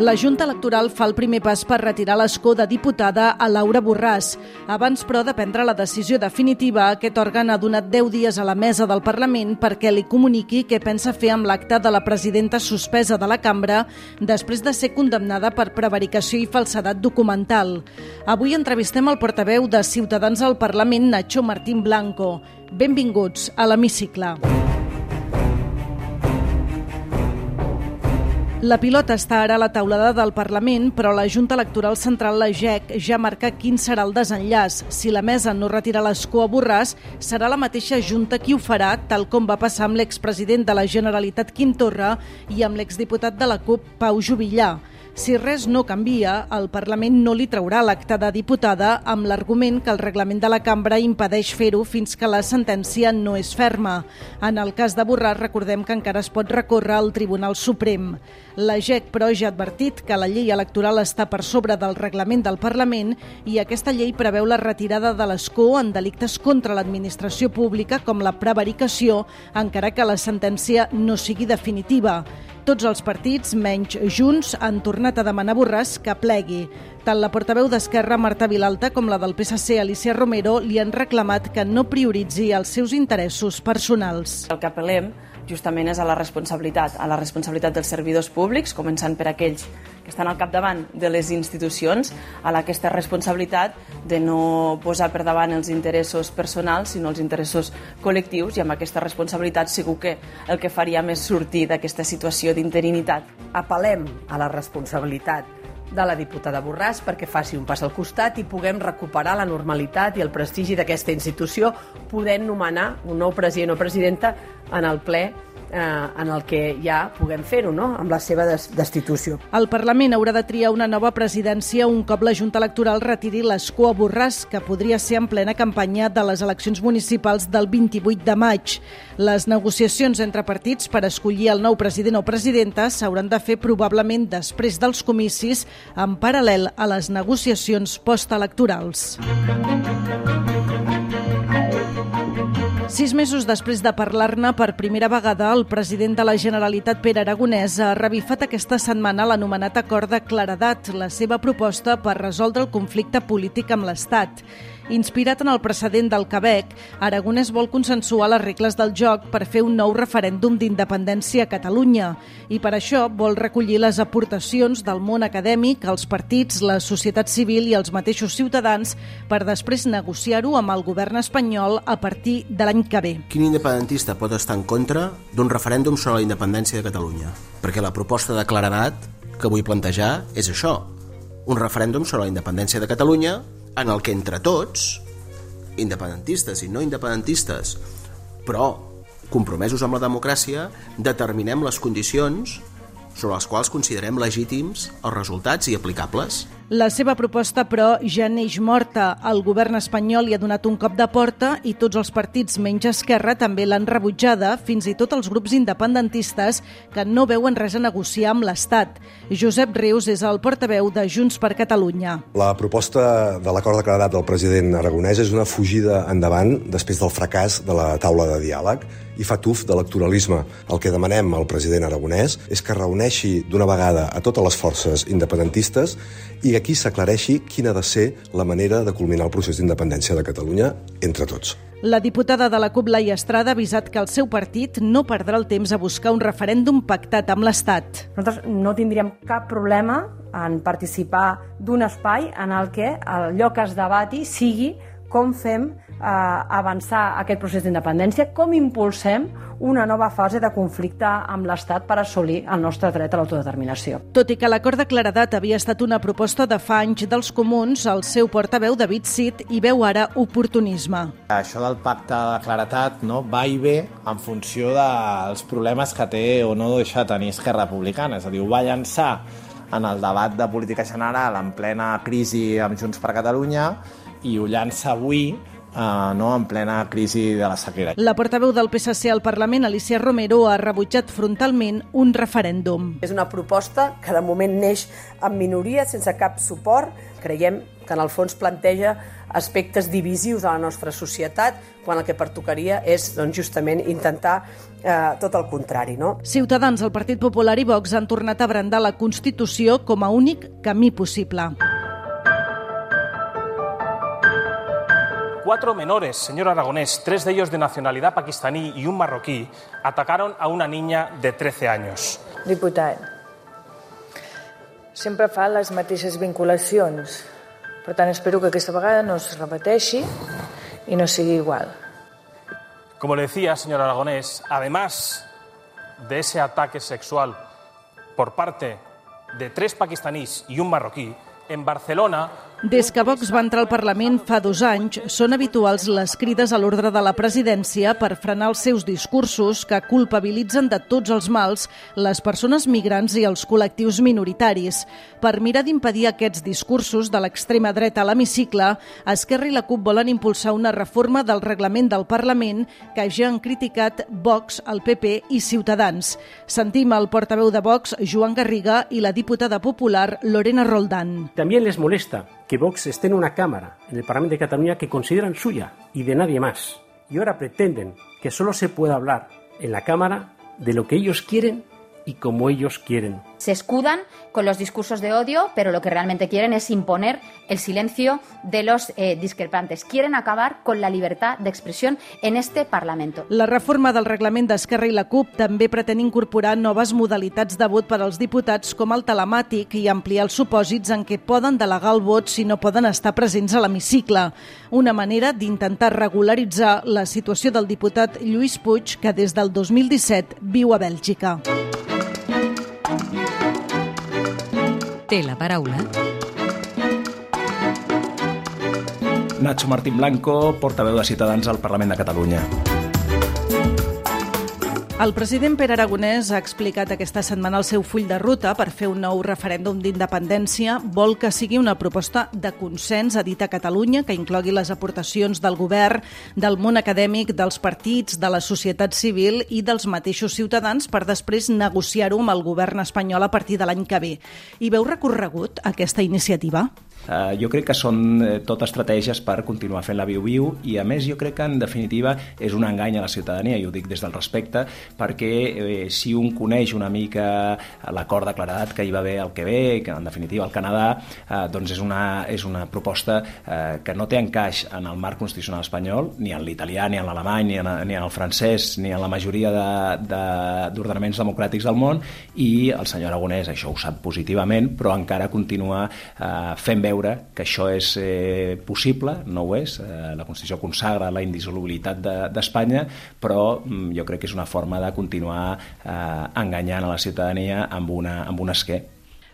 La Junta Electoral fa el primer pas per retirar l'escó de diputada a Laura Borràs. Abans, però, de prendre la decisió definitiva, aquest òrgan ha donat 10 dies a la mesa del Parlament perquè li comuniqui què pensa fer amb l'acte de la presidenta suspesa de la cambra després de ser condemnada per prevaricació i falsedat documental. Avui entrevistem el portaveu de Ciutadans al Parlament, Nacho Martín Blanco. Benvinguts a l'Hemicicle. La pilota està ara a la taulada del Parlament, però la Junta Electoral Central, la GEC, ja marca quin serà el desenllaç. Si la mesa no retira l'escó a Borràs, serà la mateixa Junta qui ho farà, tal com va passar amb l'expresident de la Generalitat Quim Torra i amb l'exdiputat de la CUP, Pau Jubillà. Si res no canvia, el Parlament no li traurà l'acte de diputada amb l'argument que el reglament de la cambra impedeix fer-ho fins que la sentència no és ferma. En el cas de Borràs, recordem que encara es pot recórrer al Tribunal Suprem. La GEC, però, ja ha advertit que la llei electoral està per sobre del reglament del Parlament i aquesta llei preveu la retirada de l'escó en delictes contra l'administració pública com la prevaricació, encara que la sentència no sigui definitiva. Tots els partits, menys Junts, han tornat a demanar a Borràs que plegui. Tant la portaveu d'Esquerra, Marta Vilalta, com la del PSC, Alicia Romero, li han reclamat que no prioritzi els seus interessos personals. El que apel·lem justament és a la responsabilitat, a la responsabilitat dels servidors públics, començant per aquells que estan al capdavant de les institucions, a aquesta responsabilitat de no posar per davant els interessos personals, sinó els interessos col·lectius, i amb aquesta responsabilitat segur que el que faria més sortir d'aquesta situació d'interinitat. Apel·lem a la responsabilitat de la diputada Borràs perquè faci un pas al costat i puguem recuperar la normalitat i el prestigi d'aquesta institució podent nomenar un nou president o presidenta en el ple eh, en el que ja puguem fer-ho, no?, amb la seva des destitució. El Parlament haurà de triar una nova presidència un cop la Junta Electoral retiri l'escó a Borràs, que podria ser en plena campanya de les eleccions municipals del 28 de maig. Les negociacions entre partits per escollir el nou president o presidenta s'hauran de fer probablement després dels comicis, en paral·lel a les negociacions postelectorals. Sis mesos després de parlar-ne per primera vegada, el president de la Generalitat, Pere Aragonès, ha revifat aquesta setmana l'anomenat acord de claredat, la seva proposta per resoldre el conflicte polític amb l'Estat. Inspirat en el precedent del Quebec, Aragonès vol consensuar les regles del joc per fer un nou referèndum d'independència a Catalunya i per això vol recollir les aportacions del món acadèmic, els partits, la societat civil i els mateixos ciutadans per després negociar-ho amb el govern espanyol a partir de l'any que ve. Quin independentista pot estar en contra d'un referèndum sobre la independència de Catalunya? Perquè la proposta de claredat que vull plantejar és això, un referèndum sobre la independència de Catalunya en el que entre tots, independentistes i no independentistes, però compromesos amb la democràcia, determinem les condicions sobre les quals considerem legítims els resultats i aplicables. La seva proposta, però, ja neix morta. El govern espanyol hi ha donat un cop de porta i tots els partits menys esquerra també l'han rebutjada, fins i tot els grups independentistes que no veuen res a negociar amb l'Estat. Josep Rius és el portaveu de Junts per Catalunya. La proposta de l'acord de claredat del president Aragonès és una fugida endavant després del fracàs de la taula de diàleg i fa tuf d'electoralisme. El que demanem al president Aragonès és que reuneixi d'una vegada a totes les forces independentistes i aquí s'aclareixi quina ha de ser la manera de culminar el procés d'independència de Catalunya entre tots. La diputada de la CUP, Laia Estrada, ha avisat que el seu partit no perdrà el temps a buscar un referèndum pactat amb l'Estat. Nosaltres no tindríem cap problema en participar d'un espai en el que allò que es debati sigui com fem avançar aquest procés d'independència, com impulsem una nova fase de conflicte amb l'Estat per assolir el nostre dret a l'autodeterminació. Tot i que l'acord de claredat havia estat una proposta de fa anys dels comuns, el seu portaveu, David Cid, hi veu ara oportunisme. Això del pacte de claretat no, va i ve en funció dels problemes que té o no deixa tenir Esquerra Republicana. És a dir, ho va llançar en el debat de política general en plena crisi amb Junts per Catalunya i ho llança avui eh, no, en plena crisi de la sequera. La portaveu del PSC al Parlament, Alicia Romero, ha rebutjat frontalment un referèndum. És una proposta que de moment neix en minoria, sense cap suport. Creiem que en el fons planteja aspectes divisius de la nostra societat, quan el que pertocaria és doncs, justament intentar eh, tot el contrari. No? Ciutadans, el Partit Popular i Vox han tornat a brandar la Constitució com a únic camí possible. Cuatro menores, señor Aragonés, tres de ellos de nacionalidad pakistaní y un marroquí, atacaron a una niña de 13 años. Diputat, sempre fa les mateixes vinculacions. Per tant, espero que aquesta vegada no es repeteixi i no sigui igual. Como le decía, señor Aragonés, además de ese ataque sexual por parte de tres pakistaníes y un marroquí, en Barcelona Des que Vox va entrar al Parlament fa dos anys, són habituals les crides a l'ordre de la presidència per frenar els seus discursos que culpabilitzen de tots els mals les persones migrants i els col·lectius minoritaris. Per mirar d'impedir aquests discursos de l'extrema dreta a l'hemicicle, Esquerra i la CUP volen impulsar una reforma del reglament del Parlament que ja han criticat Vox, el PP i Ciutadans. Sentim el portaveu de Vox, Joan Garriga, i la diputada popular Lorena Roldán. También les molesta que Vox esté en una Cámara, en el Parlamento de Cataluña, que consideran suya y de nadie más. Y ahora pretenden que solo se pueda hablar en la Cámara de lo que ellos quieren y como ellos quieren. Se escudan con los discursos de odio, pero lo que realmente quieren es imponer el silencio de los eh, discrepantes. Quieren acabar con la libertad de expresión en este Parlamento. La reforma del reglament d'Esquerra i la CUP també pretén incorporar noves modalitats de vot per als diputats com el telemàtic i ampliar els supòsits en què poden delegar el vot si no poden estar presents a l'hemicicle. Una manera d'intentar regularitzar la situació del diputat Lluís Puig, que des del 2017 viu a Bèlgica. Té la paraula Nacho Martín Blanco, portaveu de Ciutadans al Parlament de Catalunya. El president Pere Aragonès ha explicat aquesta setmana el seu full de ruta per fer un nou referèndum d'independència. Vol que sigui una proposta de consens, a Catalunya, que inclogui les aportacions del govern, del món acadèmic, dels partits, de la societat civil i dels mateixos ciutadans per després negociar-ho amb el govern espanyol a partir de l'any que ve. I veu recorregut aquesta iniciativa? Uh, jo crec que són eh, tot estratègies per continuar fent la viu-viu i a més jo crec que en definitiva és un engany a la ciutadania, i ho dic des del respecte perquè eh, si un coneix una mica l'acord de claredat que hi va haver al Quebec, que en definitiva al Canadà eh, doncs és una, és una proposta eh, que no té encaix en el marc constitucional espanyol, ni en l'italià, ni en l'alemany, ni, en, ni en el francès, ni en la majoria d'ordenaments de, de, democràtics del món i el senyor Aragonès això ho sap positivament, però encara continua eh, fent veure que això és eh, possible, no ho és, eh, la Constitució consagra la indissolubilitat d'Espanya, de, però mm, jo crec que és una forma de continuar eh, enganyant a la ciutadania amb, una, amb un esquer.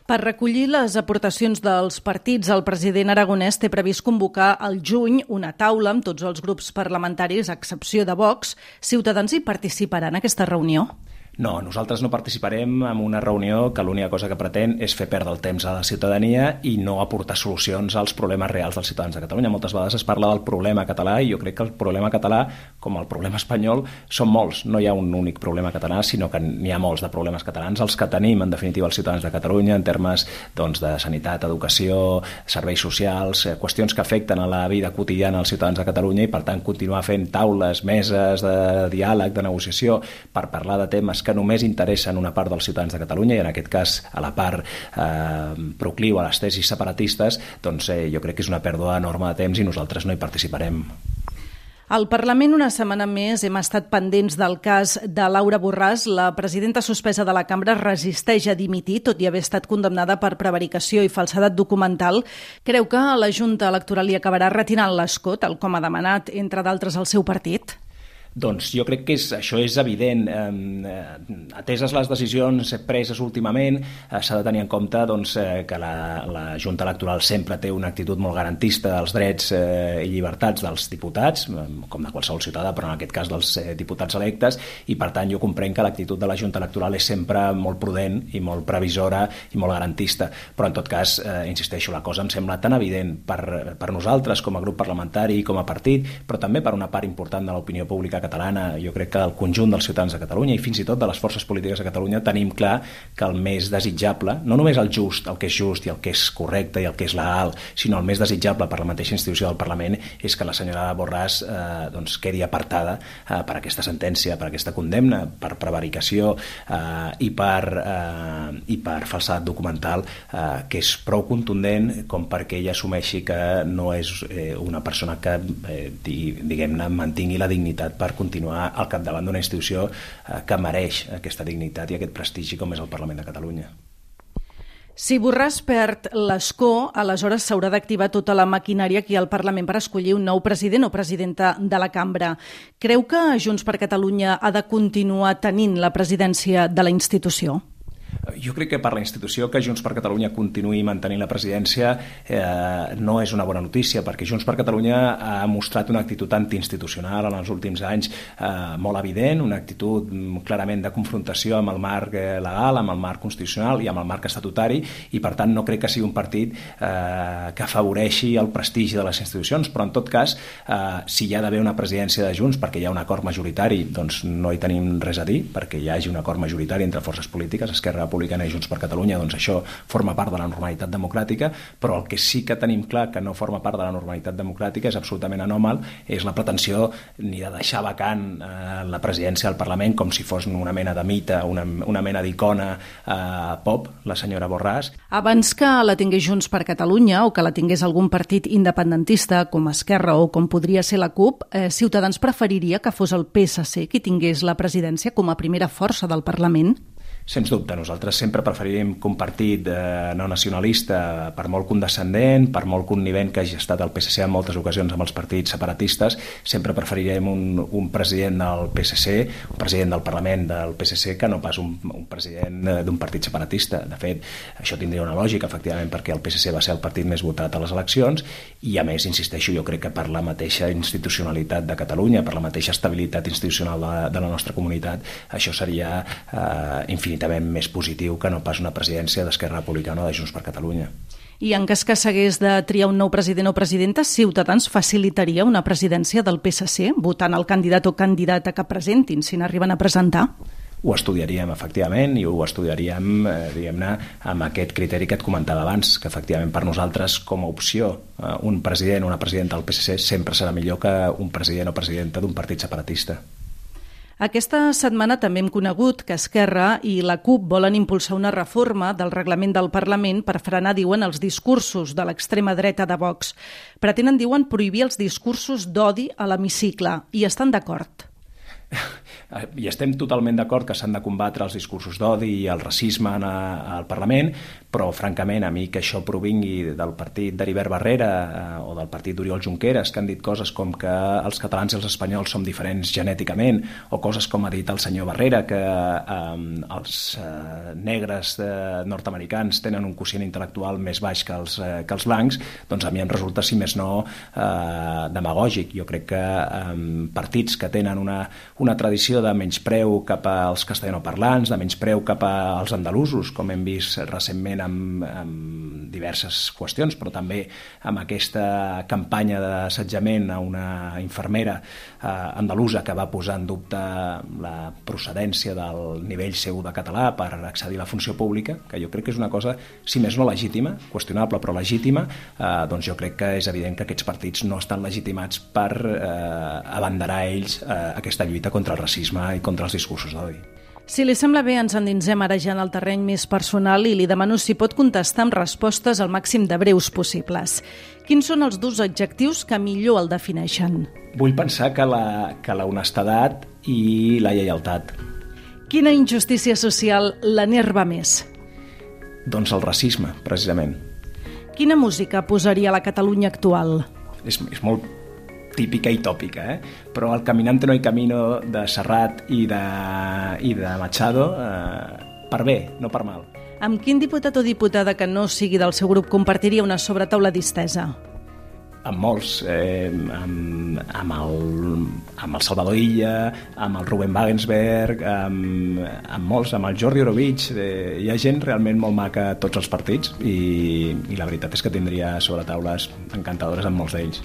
Per recollir les aportacions dels partits, el president aragonès té previst convocar al juny una taula amb tots els grups parlamentaris, a excepció de Vox. Ciutadans hi participaran en aquesta reunió? No, nosaltres no participarem en una reunió que l'única cosa que pretén és fer perdre el temps a la ciutadania i no aportar solucions als problemes reals dels ciutadans de Catalunya. Moltes vegades es parla del problema català i jo crec que el problema català, com el problema espanyol, són molts. No hi ha un únic problema català, sinó que n'hi ha molts de problemes catalans, els que tenim, en definitiva, els ciutadans de Catalunya, en termes doncs, de sanitat, educació, serveis socials, eh, qüestions que afecten a la vida quotidiana dels ciutadans de Catalunya i, per tant, continuar fent taules, meses de diàleg, de negociació, per parlar de temes que només interessen una part dels ciutadans de Catalunya i en aquest cas a la part eh, procliu a les tesis separatistes, doncs eh, jo crec que és una pèrdua enorme de temps i nosaltres no hi participarem. Al Parlament una setmana més hem estat pendents del cas de Laura Borràs. La presidenta suspesa de la cambra resisteix a dimitir, tot i haver estat condemnada per prevaricació i falsedat documental. Creu que la Junta Electoral li acabarà retirant l'escó, tal com ha demanat, entre d'altres, el seu partit? Doncs jo crec que és, això és evident. Eh, ateses les decisions preses últimament, eh, s'ha de tenir en compte doncs, eh, que la, la Junta Electoral sempre té una actitud molt garantista dels drets eh, i llibertats dels diputats, com de qualsevol ciutadà, però en aquest cas dels eh, diputats electes, i per tant jo comprenc que l'actitud de la Junta Electoral és sempre molt prudent i molt previsora i molt garantista. Però en tot cas, eh, insisteixo, la cosa em sembla tan evident per, per nosaltres com a grup parlamentari i com a partit, però també per una part important de l'opinió pública catalana, jo crec que el conjunt dels ciutadans de Catalunya i fins i tot de les forces polítiques de Catalunya tenim clar que el més desitjable, no només el just, el que és just i el que és correcte i el que és legal, sinó el més desitjable per la mateixa institució del Parlament és que la senyora Borràs eh, doncs, quedi apartada eh, per aquesta sentència, per aquesta condemna, per prevaricació eh, i, per, eh, i per falsedat documental eh, que és prou contundent com perquè ella assumeixi que no és eh, una persona que eh, diguem-ne mantingui la dignitat per continuar al capdavant d'una institució eh, que mereix aquesta dignitat i aquest prestigi com és el Parlament de Catalunya. Si Borràs perd l'escó, aleshores s'haurà d'activar tota la maquinària aquí al Parlament per escollir un nou president o presidenta de la cambra. Creu que Junts per Catalunya ha de continuar tenint la presidència de la institució? Jo crec que per la institució que Junts per Catalunya continuï mantenint la presidència eh, no és una bona notícia, perquè Junts per Catalunya ha mostrat una actitud antiinstitucional en els últims anys eh, molt evident, una actitud mm, clarament de confrontació amb el marc eh, legal, amb el marc constitucional i amb el marc estatutari, i per tant no crec que sigui un partit eh, que afavoreixi el prestigi de les institucions, però en tot cas, eh, si hi ha d'haver una presidència de Junts perquè hi ha un acord majoritari, doncs no hi tenim res a dir, perquè hi hagi un acord majoritari entre forces polítiques, Esquerra Republicana i Junts per Catalunya, doncs això forma part de la normalitat democràtica, però el que sí que tenim clar que no forma part de la normalitat democràtica és absolutament anòmal, és la pretensió ni de deixar vacant eh, la presidència del Parlament com si fos una mena de mite, una, una mena d'icona eh, pop, la senyora Borràs. Abans que la tingués Junts per Catalunya o que la tingués algun partit independentista com Esquerra o com podria ser la CUP, eh, Ciutadans preferiria que fos el PSC qui tingués la presidència com a primera força del Parlament? Sens dubte, nosaltres sempre preferiríem que un partit no nacionalista, per molt condescendent, per molt connivent que hagi estat el PSC en moltes ocasions amb els partits separatistes, sempre preferiríem un, un president del PSC, un president del Parlament del PSC, que no pas un, un president eh, d'un partit separatista. De fet, això tindria una lògica, efectivament, perquè el PSC va ser el partit més votat a les eleccions i, a més, insisteixo, jo crec que per la mateixa institucionalitat de Catalunya, per la mateixa estabilitat institucional de, de la nostra comunitat, això seria eh, infinitament infinitament més positiu que no pas una presidència d'Esquerra Republicana o de Junts per Catalunya. I en cas que s'hagués de triar un nou president o presidenta, Ciutadans facilitaria una presidència del PSC votant el candidat o candidata que presentin si n'arriben a presentar? Ho estudiaríem, efectivament, i ho estudiaríem, eh, diguem-ne, amb aquest criteri que et comentava abans, que efectivament per nosaltres, com a opció, eh, un president o una presidenta del PSC sempre serà millor que un president o presidenta d'un partit separatista. Aquesta setmana també hem conegut que Esquerra i la CUP volen impulsar una reforma del reglament del Parlament per frenar, diuen, els discursos de l'extrema dreta de Vox. Pretenen, diuen, prohibir els discursos d'odi a l'hemicicle i estan d'acord. i estem totalment d'acord que s'han de combatre els discursos d'odi i el racisme en a, al Parlament, però francament a mi que això provingui del partit d'Heribert Barrera eh, o del partit d'Oriol Junqueras, que han dit coses com que els catalans i els espanyols som diferents genèticament, o coses com ha dit el senyor Barrera, que eh, els eh, negres eh, nord-americans tenen un quocient intel·lectual més baix que els, eh, que els blancs, doncs a mi em resulta, si més no, eh, demagògic. Jo crec que eh, partits que tenen una, una tradició situació de menyspreu cap als castellanoparlants, de menyspreu cap als andalusos, com hem vist recentment amb, amb diverses qüestions, però també amb aquesta campanya d'assetjament a una infermera eh, andalusa que va posar en dubte la procedència del nivell seu de català per accedir a la funció pública, que jo crec que és una cosa, si més no legítima, qüestionable però legítima, eh, doncs jo crec que és evident que aquests partits no estan legitimats per eh, abanderar ells eh, aquesta lluita contra el racisme racisme i contra els discursos d'odi. Si li sembla bé, ens endinsem ara ja en el terreny més personal i li demano si pot contestar amb respostes al màxim de breus possibles. Quins són els dos adjectius que millor el defineixen? Vull pensar que la, que la honestedat i la lleialtat. Quina injustícia social l'enerva més? Doncs el racisme, precisament. Quina música posaria a la Catalunya actual? És, és molt típica i tòpica, eh? però el Caminante no hay camino de Serrat i de, i de Machado eh, per bé, no per mal. Amb quin diputat o diputada que no sigui del seu grup compartiria una sobretaula distesa? amb molts, eh, amb, amb, el, amb el Salvador Illa, amb el Ruben Wagensberg, amb, amb molts, amb el Jordi Orovich, eh, hi ha gent realment molt maca a tots els partits i, i la veritat és que tindria sobre taules encantadores amb molts d'ells.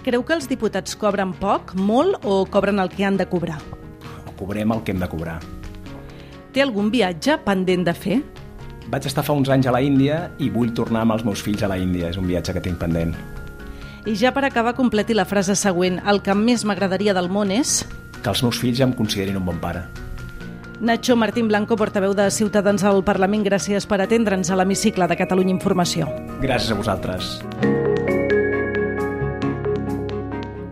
Creu que els diputats cobren poc, molt o cobren el que han de cobrar? Cobrem el que hem de cobrar. Té algun viatge pendent de fer? Vaig estar fa uns anys a la Índia i vull tornar amb els meus fills a la Índia. És un viatge que tinc pendent. I ja per acabar, completi la frase següent. El que més m'agradaria del món és... Que els meus fills em considerin un bon pare. Nacho Martín Blanco, portaveu de Ciutadans al Parlament, gràcies per atendre'ns a l'hemicicle de Catalunya Informació. Gràcies a vosaltres.